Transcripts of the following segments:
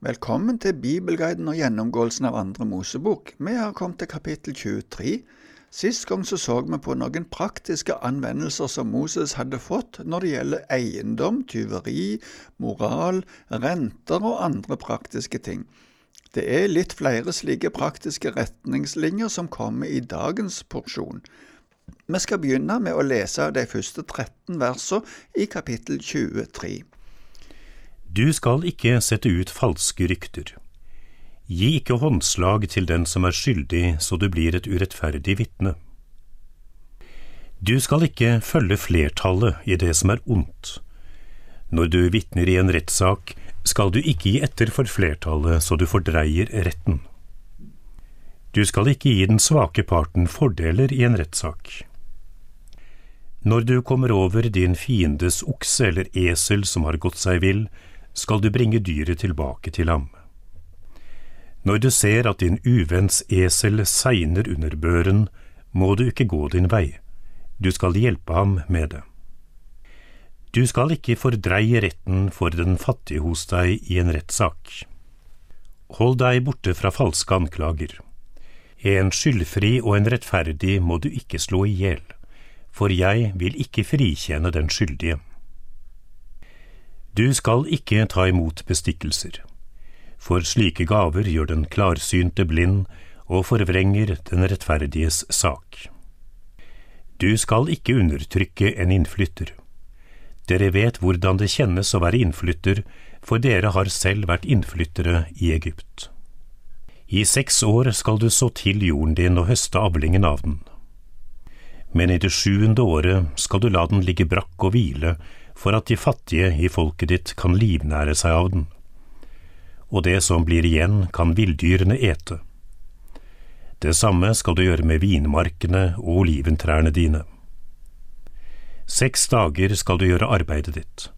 Velkommen til Bibelguiden og gjennomgåelsen av andre Mosebok. Vi har kommet til kapittel 23. Sist gang så, så vi på noen praktiske anvendelser som Moses hadde fått når det gjelder eiendom, tyveri, moral, renter og andre praktiske ting. Det er litt flere slike praktiske retningslinjer som kommer i dagens porsjon. Vi skal begynne med å lese de første 13 versene i kapittel 23. Du skal ikke sette ut falske rykter. Gi ikke håndslag til den som er skyldig, så du blir et urettferdig vitne. Du skal ikke følge flertallet i det som er ondt. Når du vitner i en rettssak, skal du ikke gi etter for flertallet så du fordreier retten. Du skal ikke gi den svake parten fordeler i en rettssak. Når du kommer over din fiendes okse eller esel som har gått seg vill, skal du bringe dyret tilbake til ham. Når du ser at din uvenns esel segner under børen, må du ikke gå din vei, du skal hjelpe ham med det. Du skal ikke fordreie retten for den fattige hos deg i en rettssak. Hold deg borte fra falske anklager. En skyldfri og en rettferdig må du ikke slå i hjel, for jeg vil ikke frikjenne den skyldige. Du skal ikke ta imot bestikkelser, for slike gaver gjør den klarsynte blind og forvrenger den rettferdiges sak. Du skal ikke undertrykke en innflytter. Dere vet hvordan det kjennes å være innflytter, for dere har selv vært innflyttere i Egypt. I seks år skal du så til jorden din og høste avlingen av den. Men i det sjuende året skal du la den ligge brakk og hvile for at de fattige i folket ditt kan livnære seg av den. Og det som blir igjen, kan villdyrene ete. Det samme skal du gjøre med vinmarkene og oliventrærne dine. Seks dager skal du gjøre arbeidet ditt,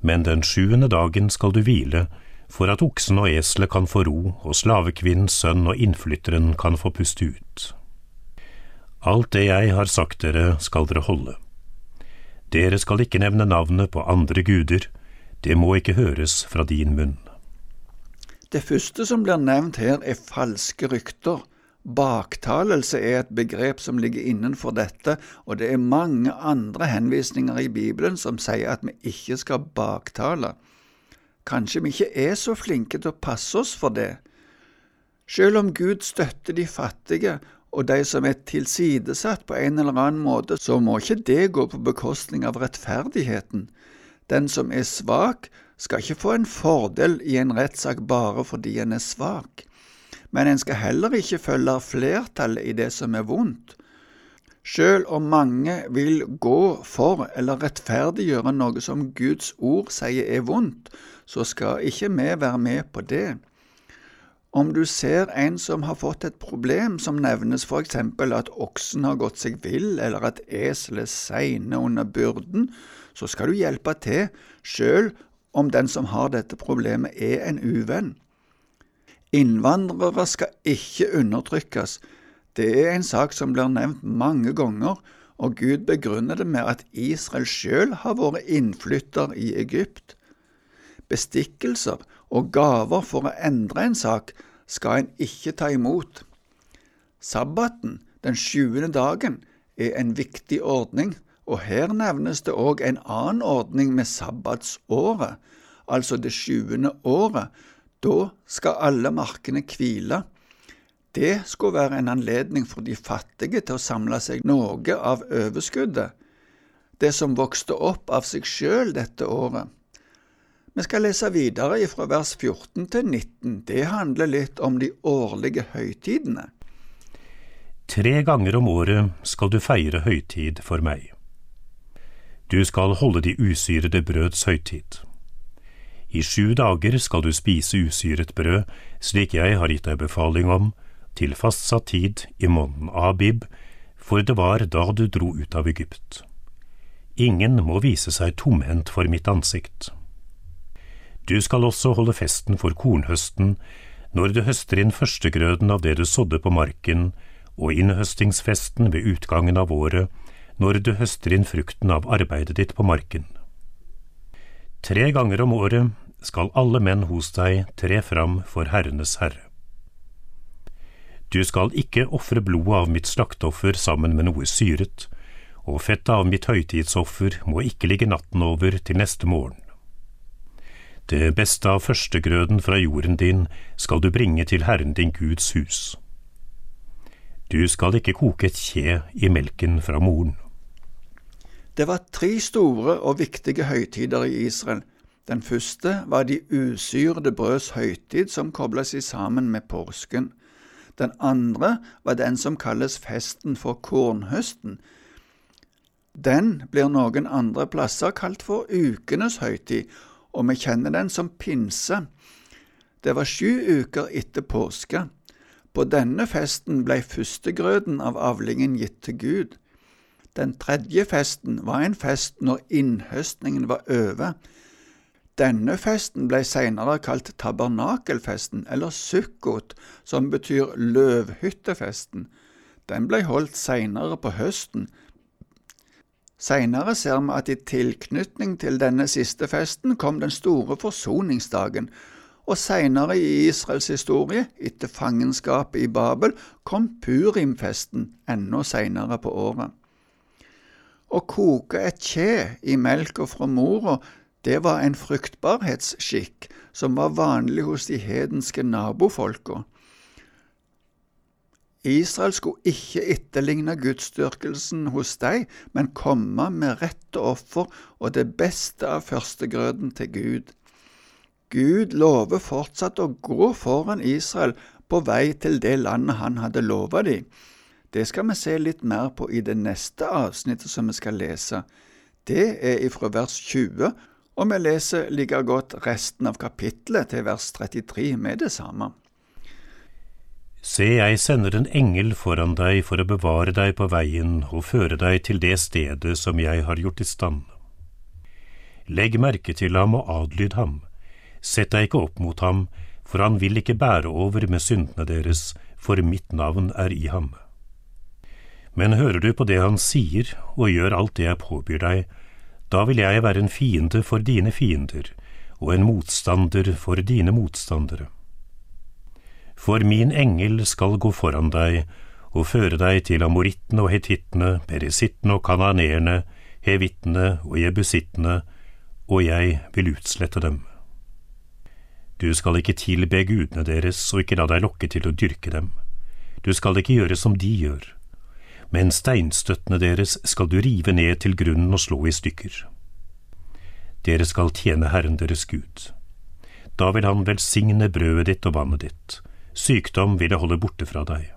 men den sjuende dagen skal du hvile, for at oksen og eselet kan få ro, og slavekvinnens sønn og innflytteren kan få puste ut. Alt det jeg har sagt dere, skal dere holde. Dere skal ikke nevne navnet på andre guder, det må ikke høres fra din munn. Det første som blir nevnt her, er falske rykter. Baktalelse er et begrep som ligger innenfor dette, og det er mange andre henvisninger i Bibelen som sier at vi ikke skal baktale. Kanskje vi ikke er så flinke til å passe oss for det. Selv om Gud støtter de fattige og de som er tilsidesatt på en eller annen måte, så må ikke det gå på bekostning av rettferdigheten. Den som er svak, skal ikke få en fordel i en rettssak bare fordi en er svak, men en skal heller ikke følge flertallet i det som er vondt. Selv om mange vil gå for eller rettferdiggjøre noe som Guds ord sier er vondt, så skal ikke vi være med på det. Om du ser en som har fått et problem som nevnes for eksempel at oksen har gått seg vill, eller at eselet segner under byrden, så skal du hjelpe til, sjøl om den som har dette problemet er en uvenn. Innvandrere skal ikke undertrykkes. Det er en sak som blir nevnt mange ganger, og Gud begrunner det med at Israel sjøl har vært innflytter i Egypt. Bestikkelser og gaver for å endre en sak skal en ikke ta imot. Sabbaten, den sjuende dagen, er en viktig ordning, og her nevnes det òg en annen ordning med sabbatsåret, altså det sjuende året. Da skal alle markene hvile. Det skulle være en anledning for de fattige til å samle seg noe av overskuddet, det som vokste opp av seg sjøl dette året. Vi skal lese videre fra vers 14 til 19. Det handler litt om de årlige høytidene. Tre ganger om året skal du feire høytid for meg. Du skal holde de usyrede brøds høytid. I sju dager skal du spise usyret brød, slik jeg har gitt deg befaling om, til fastsatt tid i måneden Abib, for det var da du dro ut av Egypt. Ingen må vise seg tomhendt for mitt ansikt. Du skal også holde festen for kornhøsten, når du høster inn førstegrøden av det du sådde på marken, og innhøstingsfesten ved utgangen av året, når du høster inn frukten av arbeidet ditt på marken. Tre ganger om året skal alle menn hos deg tre fram for Herrenes Herre. Du skal ikke ofre blodet av mitt slakteoffer sammen med noe syret, og fettet av mitt høytidsoffer må ikke ligge natten over til neste morgen. Det beste av førstegrøden fra jorden din skal du bringe til Herren din Guds hus. Du skal ikke koke et kje i melken fra moren. Det var tre store og viktige høytider i Israel. Den første var de usyrede brøds høytid, som kobla seg sammen med påsken. Den andre var den som kalles festen for kornhøsten. Den blir noen andre plasser kalt for ukenes høytid, og vi kjenner den som pinse. Det var sju uker etter påske. På denne festen blei førstegrøden av avlingen gitt til Gud. Den tredje festen var en fest når innhøstningen var over. Denne festen blei senere kalt tabernakelfesten, eller sukkot, som betyr løvhyttefesten. Den blei holdt senere på høsten. Senere ser vi at i tilknytning til denne siste festen kom den store forsoningsdagen, og senere i Israels historie, etter fangenskapet i Babel, kom purimfesten enda senere på året. Å koke et kje i melka fra mora, det var en fruktbarhetsskikk som var vanlig hos de hedenske nabofolka. Israel skulle ikke etterligne gudsdyrkelsen hos deg, men komme med rette offer og det beste av førstegrøden til Gud. Gud lover fortsatt å gå foran Israel på vei til det landet han hadde lova dem. Det skal vi se litt mer på i det neste avsnittet som vi skal lese. Det er ifra vers 20, og vi leser like godt resten av kapittelet til vers 33 med det samme. Se, jeg sender en engel foran deg for å bevare deg på veien og føre deg til det stedet som jeg har gjort i stand. Legg merke til ham og adlyd ham, sett deg ikke opp mot ham, for han vil ikke bære over med syndene deres, for mitt navn er i ham. Men hører du på det han sier og gjør alt det jeg påbyr deg, da vil jeg være en fiende for dine fiender og en motstander for dine motstandere. For min engel skal gå foran deg og føre deg til amorittene og hetittene, perisittene og kananeerne, hevittene og jebusittene, og jeg vil utslette dem. Du skal ikke tilbe gudene deres og ikke la deg lokke til å dyrke dem. Du skal ikke gjøre som de gjør men steinstøttene deres skal du rive ned til grunnen og slå i stykker. Dere skal tjene Herren deres Gud. Da vil Han velsigne brødet ditt og vannet ditt, sykdom vil jeg holde borte fra deg.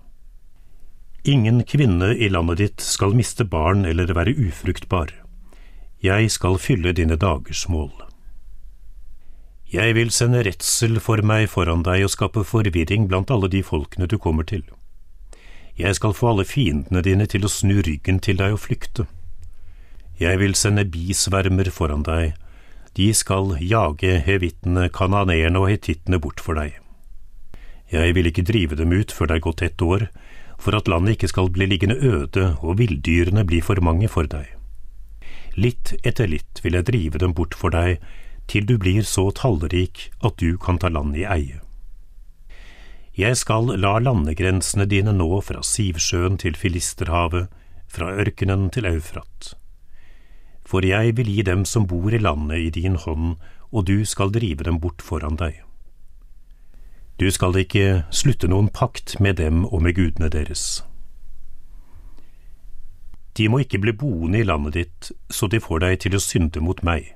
Ingen kvinne i landet ditt skal miste barn eller være ufruktbar. Jeg skal fylle dine dagers mål. Jeg vil sende redsel for meg foran deg og skape forvirring blant alle de folkene du kommer til. Jeg skal få alle fiendene dine til å snu ryggen til deg og flykte. Jeg vil sende bisvermer foran deg, de skal jage hevittene, kananeerne og hetittene bort for deg. Jeg vil ikke drive dem ut før det er gått ett år, for at landet ikke skal bli liggende øde og villdyrene bli for mange for deg. Litt etter litt vil jeg drive dem bort for deg, til du blir så tallrik at du kan ta landet i eie. Jeg skal la landegrensene dine nå fra Sivsjøen til Filisterhavet, fra ørkenen til Eufrat. For jeg vil gi dem som bor i landet i din hånd, og du skal drive dem bort foran deg. Du skal ikke slutte noen pakt med dem og med gudene deres. De må ikke bli boende i landet ditt, så de får deg til å synde mot meg.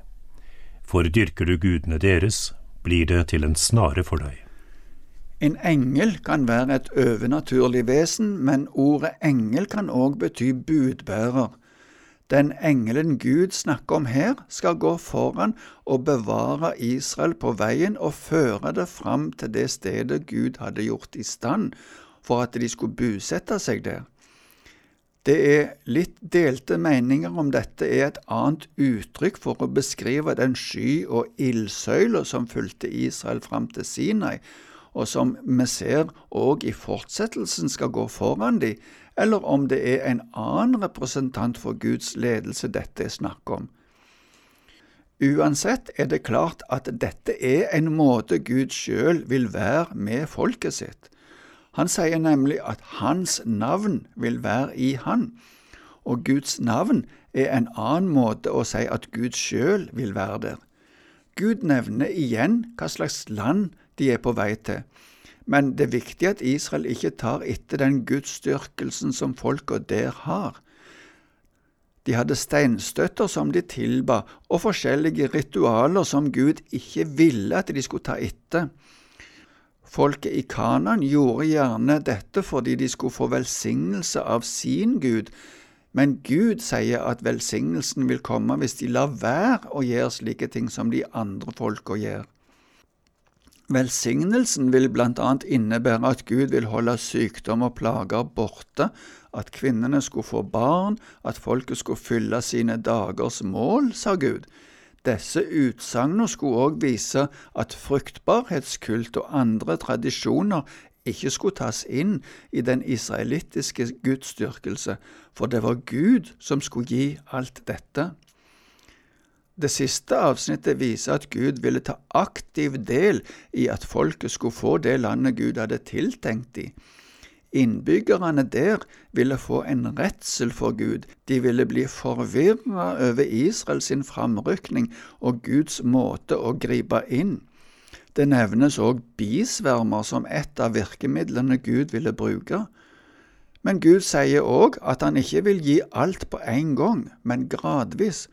For dyrker du gudene deres, blir det til en snare for deg. En engel kan være et overnaturlig vesen, men ordet engel kan òg bety budbærer. Den engelen Gud snakker om her, skal gå foran og bevare Israel på veien og føre det fram til det stedet Gud hadde gjort i stand for at de skulle bosette seg der. Det er litt delte meninger om dette er et annet uttrykk for å beskrive den sky- og ildsøyla som fulgte Israel fram til Sinai, og som vi ser òg i fortsettelsen skal gå foran de, eller om det er en annen representant for Guds ledelse dette er snakk om. Uansett er det klart at dette er en måte Gud sjøl vil være med folket sitt. Han sier nemlig at hans navn vil være i han, og Guds navn er en annen måte å si at Gud sjøl vil være der. Gud nevner igjen hva slags land de er på vei til, men det er viktig at Israel ikke tar etter den gudsdyrkelsen som folka der har. De hadde steinstøtter som de tilba, og forskjellige ritualer som Gud ikke ville at de skulle ta etter. Folket i Kanan gjorde gjerne dette fordi de skulle få velsignelse av sin Gud, men Gud sier at velsignelsen vil komme hvis de lar være å gjøre slike ting som de andre folka gjør. Velsignelsen vil annet innebære at Gud vil holde sykdom og plager borte, at kvinnene skulle få barn, at folket skulle fylle sine dagers mål, sa Gud. Disse utsagnene skulle òg vise at fruktbarhetskult og andre tradisjoner ikke skulle tas inn i den israelittiske gudsdyrkelse, for det var Gud som skulle gi alt dette. Det siste avsnittet viser at Gud ville ta aktiv del i at folket skulle få det landet Gud hadde tiltenkt dem. Innbyggerne der ville få en redsel for Gud, de ville bli forvirra over Israels framrykning og Guds måte å gripe inn. Det nevnes òg bisvermer som et av virkemidlene Gud ville bruke. Men Gud sier òg at han ikke vil gi alt på en gang, men gradvis.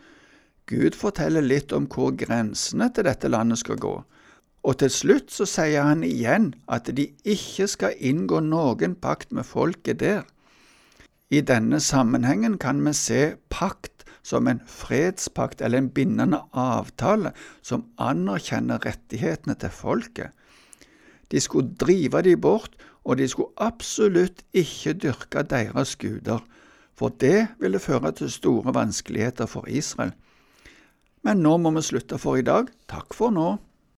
Gud forteller litt om hvor grensene til dette landet skal gå. Og til slutt så sier han igjen at de ikke skal inngå noen pakt med folket der. I denne sammenhengen kan vi se pakt som en fredspakt eller en bindende avtale som anerkjenner rettighetene til folket. De skulle drive de bort, og de skulle absolutt ikke dyrke deres guder, for det ville føre til store vanskeligheter for Israel. Men nå må vi slutte for i dag. Takk for nå.